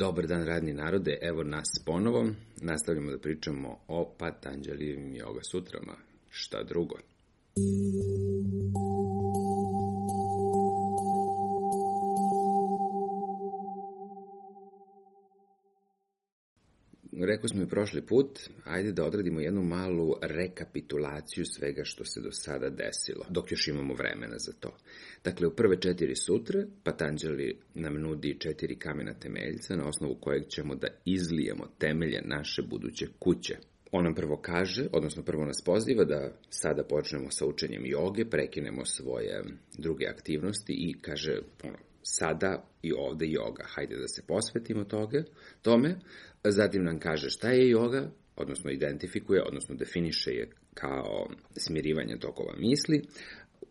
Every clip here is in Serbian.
Dobar dan radni narode, evo nas ponovo. Nastavljamo da pričamo o Patanđalijevim yoga sutrama. Šta drugo? Rekao smo i prošli put, ajde da odradimo jednu malu rekapitulaciju svega što se do sada desilo, dok još imamo vremena za to. Dakle, u prve četiri sutre Patanđali nam nudi četiri kamena temeljca na osnovu kojeg ćemo da izlijemo temelje naše buduće kuće. On nam prvo kaže, odnosno prvo nas poziva da sada počnemo sa učenjem joge, prekinemo svoje druge aktivnosti i kaže, ono, sada i ovde joga, hajde da se posvetimo toga, tome, Zatim nam kaže šta je joga, odnosno identifikuje, odnosno definiše je kao smirivanje tokova misli,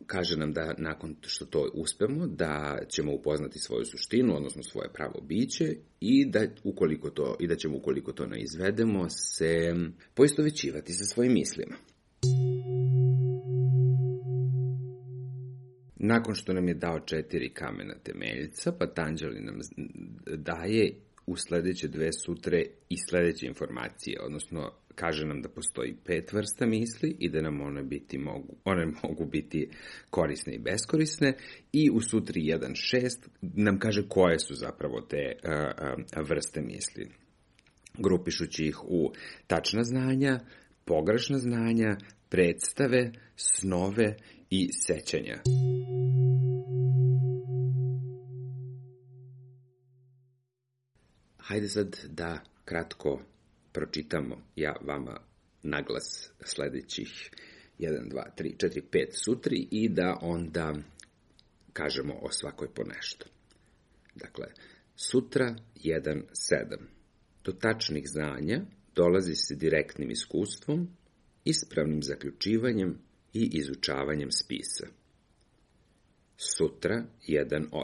kaže nam da nakon što to uspemo, da ćemo upoznati svoju suštinu, odnosno svoje pravo biće i da ukoliko to i da ćemo ukoliko to ne izvedemo se poistovećivati sa svojim mislima. Nakon što nam je dao četiri kamena temeljca, Patanđali nam daje u sledeće dve sutre i sledeće informacije, odnosno kaže nam da postoji pet vrsta misli i da nam one, biti mogu, one mogu biti korisne i beskorisne i u sutri 1.6 nam kaže koje su zapravo te vrste misli. Grupišući ih u tačna znanja, pogrešna znanja, predstave, snove i sećanja. Hajde sad da kratko pročitamo ja vama naglas sledećih 1, 2, 3, 4, 5 sutri i da onda kažemo o svakoj po nešto. Dakle, sutra 1, 7. Do tačnih znanja dolazi se direktnim iskustvom, ispravnim zaključivanjem i izučavanjem spisa. Sutra 1, 8.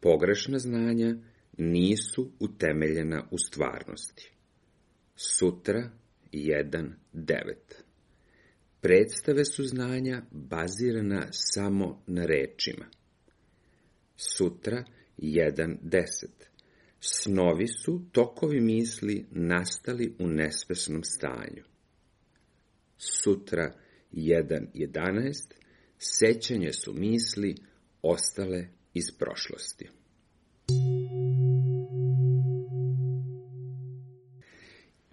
Pogrešna znanja nisu utemeljena u stvarnosti. Sutra 1.9 Predstave su znanja bazirana samo na rečima. Sutra 1.10 Snovi su tokovi misli nastali u nesvesnom stanju. Sutra 1.11 Sećanje su misli ostale iz prošlosti.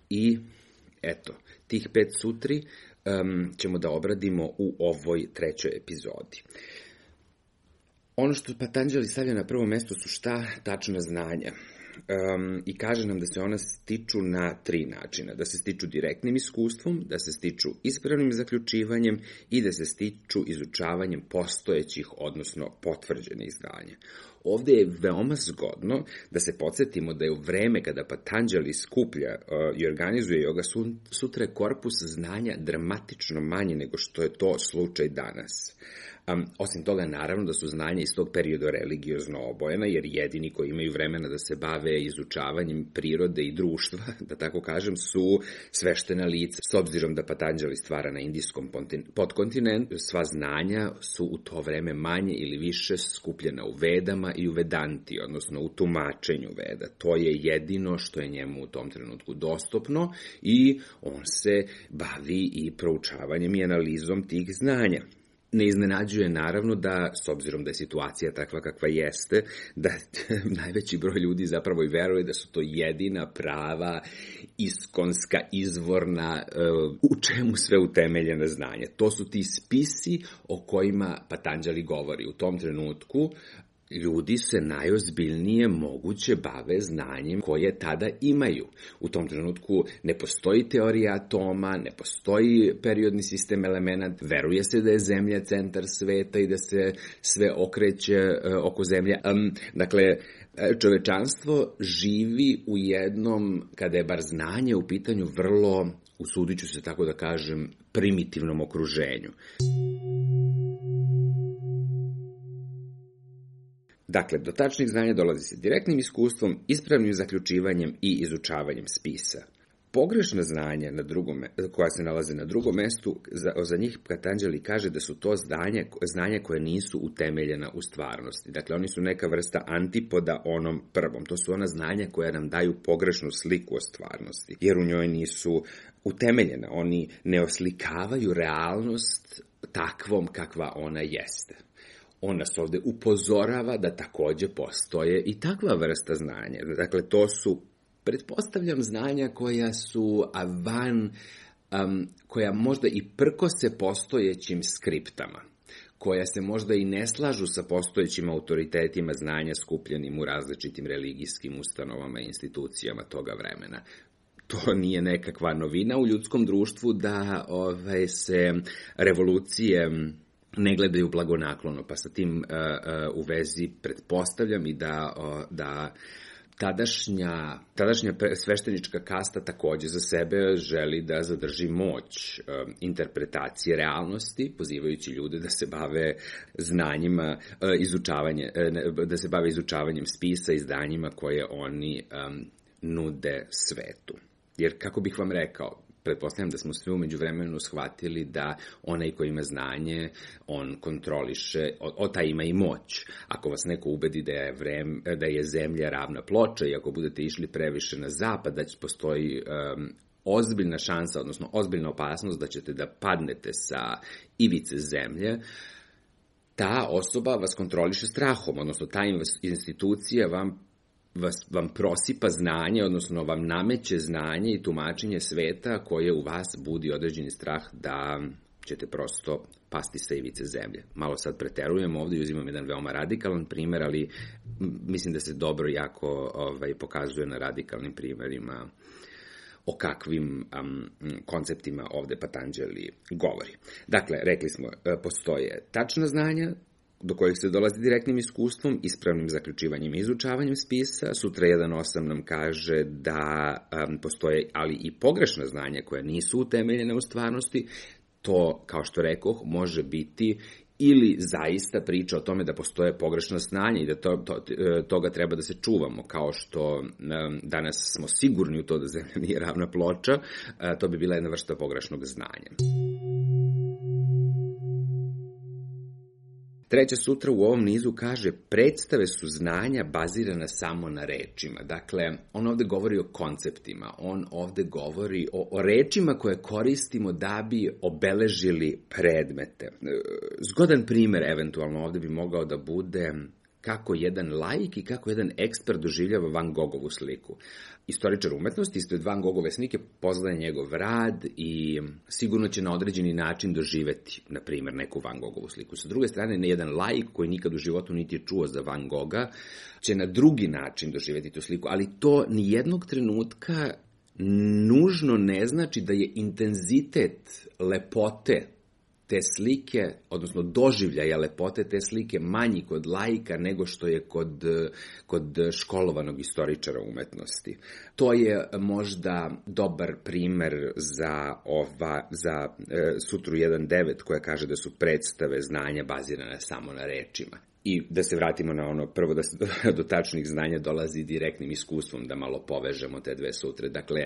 I eto, tih pet sutri um, ćemo da obradimo u ovoj trećoj epizodi. Ono što Patanđali stavlja na prvo mesto su šta tačna znanja um, i kaže nam da se ona stiču na tri načina. Da se stiču direktnim iskustvom, da se stiču ispravnim zaključivanjem i da se stiču izučavanjem postojećih, odnosno potvrđenih znanja. Ovde je veoma zgodno da se podsjetimo da je u vreme kada Patanđali skuplja uh, i organizuje yoga sutra korpus znanja dramatično manje nego što je to slučaj danas. Um, osim toga, naravno da su znanja iz tog perioda religiozno obojena, jer jedini koji imaju vremena da se bave izučavanjem prirode i društva, da tako kažem, su sveštena lica. S obzirom da Patanđali stvara na indijskom podkontinentu, sva znanja su u to vreme manje ili više skupljena u vedama i u vedanti, odnosno u tumačenju veda. To je jedino što je njemu u tom trenutku dostupno i on se bavi i proučavanjem i analizom tih znanja. Ne iznenađuje naravno da, s obzirom da je situacija takva kakva jeste, da najveći broj ljudi zapravo i veruje da su to jedina prava, iskonska, izvorna, e, u čemu sve utemeljene znanje. To su ti spisi o kojima Patanđali govori. U tom trenutku ljudi se najozbiljnije moguće bave znanjem koje tada imaju. U tom trenutku ne postoji teorija atoma, ne postoji periodni sistem elemenata, veruje se da je Zemlja centar sveta i da se sve okreće uh, oko Zemlje. Dakle, čovečanstvo živi u jednom, kada je bar znanje u pitanju, vrlo, usudit ću se tako da kažem, primitivnom okruženju. Dakle, do tačnih znanja dolazi se direktnim iskustvom, ispravnim zaključivanjem i izučavanjem spisa. pogrešna znanja na drugom, koja se nalaze na drugom mestu, za, za njih Patanđeli kaže da su to znanja, znanja koje nisu utemeljena u stvarnosti. Dakle, oni su neka vrsta antipoda onom prvom. To su ona znanja koja nam daju pogrešnu sliku o stvarnosti, jer u njoj nisu utemeljena. Oni ne oslikavaju realnost takvom kakva ona jeste. On nas ovde upozorava da takođe postoje i takva vrsta znanja. Dakle, to su pretpostavljam znanja koja su van, um, koja možda i prkose postojećim skriptama koja se možda i ne slažu sa postojećim autoritetima znanja skupljenim u različitim religijskim ustanovama i institucijama toga vremena to nije nekakva novina u ljudskom društvu da ovaj, se revolucije ne gledaju blagonaklono, pa sa tim uh, uh, u vezi pretpostavljam i da, da tadašnja, tadašnja sveštenička kasta takođe za sebe želi da zadrži moć e, interpretacije realnosti, pozivajući ljude da se bave znanjima, e, izučavanje, e, da se bave izučavanjem spisa i zdanjima koje oni nude svetu. Jer, kako bih vam rekao, pretpostavljam da smo svi umeđu vremenu shvatili da onaj ko ima znanje, on kontroliše, o, o ima i moć. Ako vas neko ubedi da je, vrem, da je zemlja ravna ploča i ako budete išli previše na zapad, da će postoji um, ozbiljna šansa, odnosno ozbiljna opasnost da ćete da padnete sa ivice zemlje, ta osoba vas kontroliše strahom, odnosno ta institucija vam vas, vam prosipa znanje, odnosno vam nameće znanje i tumačenje sveta koje u vas budi određeni strah da ćete prosto pasti sa ivice zemlje. Malo sad preterujem ovde i uzimam jedan veoma radikalan primer, ali mislim da se dobro jako ovaj, pokazuje na radikalnim primerima o kakvim um, konceptima ovde Patanđeli govori. Dakle, rekli smo, e, postoje tačna znanja, do kojih se dolazi direktnim iskustvom, ispravnim zaključivanjem i izučavanjem spisa. Sutra 1.8 nam kaže da um, postoje ali i pogrešna znanja koja nisu utemeljene u stvarnosti. To, kao što rekoh, može biti ili zaista priča o tome da postoje pogrešno znanje i da to, to, e, toga treba da se čuvamo, kao što danas smo sigurni u to da zemlja nije ravna ploča, uh, to bi bila jedna vrsta pogrešnog znanja. Treća sutra u ovom nizu kaže predstave su znanja bazirana samo na rečima. Dakle, on ovde govori o konceptima, on ovde govori o, o rečima koje koristimo da bi obeležili predmete. E, zgodan primer eventualno ovde bi mogao da bude kako jedan laik i kako jedan ekspert doživljava Van Gogovu sliku. Istoričar umetnosti ispred Van Gogove slike poznaje njegov rad i sigurno će na određeni način doživeti, na primer, neku Van Gogovu sliku. Sa druge strane, ne jedan laik koji nikad u životu niti je čuo za Van Goga, će na drugi način doživeti tu sliku, ali to ni jednog trenutka nužno ne znači da je intenzitet lepote te slike, odnosno doživljaja lepote te slike manji kod laika nego što je kod, kod školovanog istoričara umetnosti. To je možda dobar primer za, ova, za e, Sutru 1.9 koja kaže da su predstave znanja bazirane samo na rečima. I da se vratimo na ono, prvo da se do tačnih znanja dolazi direktnim iskustvom, da malo povežemo te dve sutre. Dakle,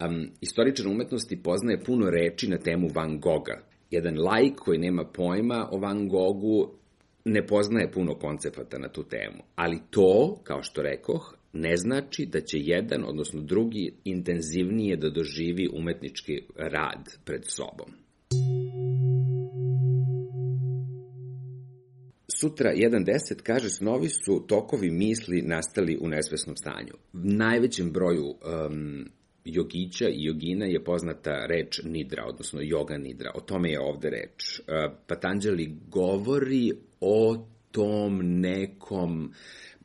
um, istoričar umetnosti poznaje puno reči na temu Van Gogha, jedan laik koji nema pojma o Van Gogu ne poznaje puno koncepata na tu temu. Ali to, kao što rekoh, ne znači da će jedan, odnosno drugi, intenzivnije da doživi umetnički rad pred sobom. Sutra 1.10 kaže snovi su tokovi misli nastali u nesvesnom stanju. Najvećem broju um, jogića i jogina je poznata reč nidra, odnosno yoga nidra. O tome je ovde reč. E, Patanđeli govori o tom nekom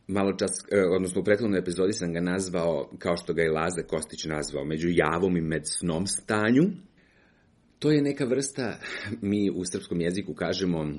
malo čas, e, odnosno u prethodnoj epizodi sam ga nazvao, kao što ga je Laze Kostić nazvao, među javom i med snom stanju. To je neka vrsta, mi u srpskom jeziku kažemo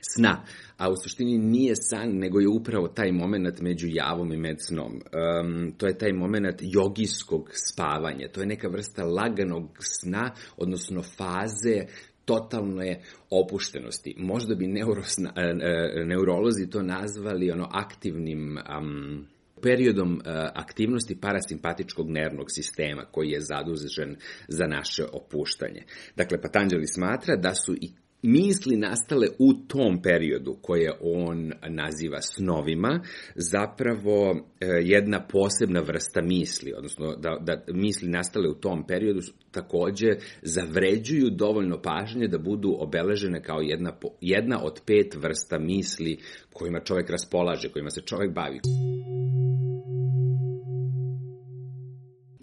sna, a u suštini nije san, nego je upravo taj moment među javom i med snom. Um, to je taj moment jogijskog spavanja, to je neka vrsta laganog sna, odnosno faze totalne opuštenosti. Možda bi neurosna, e, e, neurolozi to nazvali ono aktivnim um, periodom uh, aktivnosti parasimpatičkog nervnog sistema koji je zadužen za naše opuštanje. Dakle, Patanđeli smatra da su i misli nastale u tom periodu koje on naziva snovima zapravo e, jedna posebna vrsta misli, odnosno da, da misli nastale u tom periodu takođe zavređuju dovoljno pažnje da budu obeležene kao jedna, jedna od pet vrsta misli kojima čovek raspolaže, kojima se čovek bavi.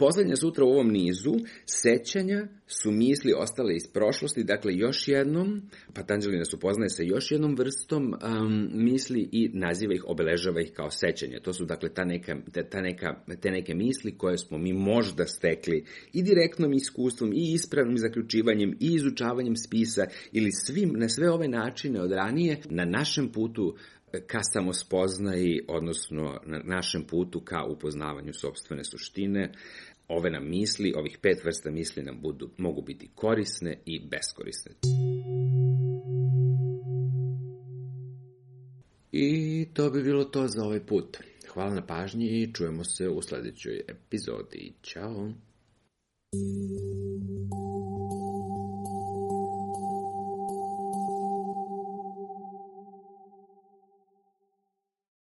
Poslednja sutra u ovom nizu, sećanja su misli ostale iz prošlosti, dakle još jednom, Patanđeli nas upoznaje sa još jednom vrstom um, misli i naziva ih, obeležava ih kao sećanje. To su dakle ta neka, ta neka, te neke misli koje smo mi možda stekli i direktnom iskustvom i ispravnim zaključivanjem i izučavanjem spisa ili svim, na sve ove načine od ranije na našem putu ka samospoznaji, odnosno na našem putu ka upoznavanju sobstvene suštine, ove nam misli, ovih pet vrsta misli nam budu, mogu biti korisne i beskorisne. I to bi bilo to za ovaj put. Hvala na pažnji i čujemo se u sledećoj epizodi. Ćao!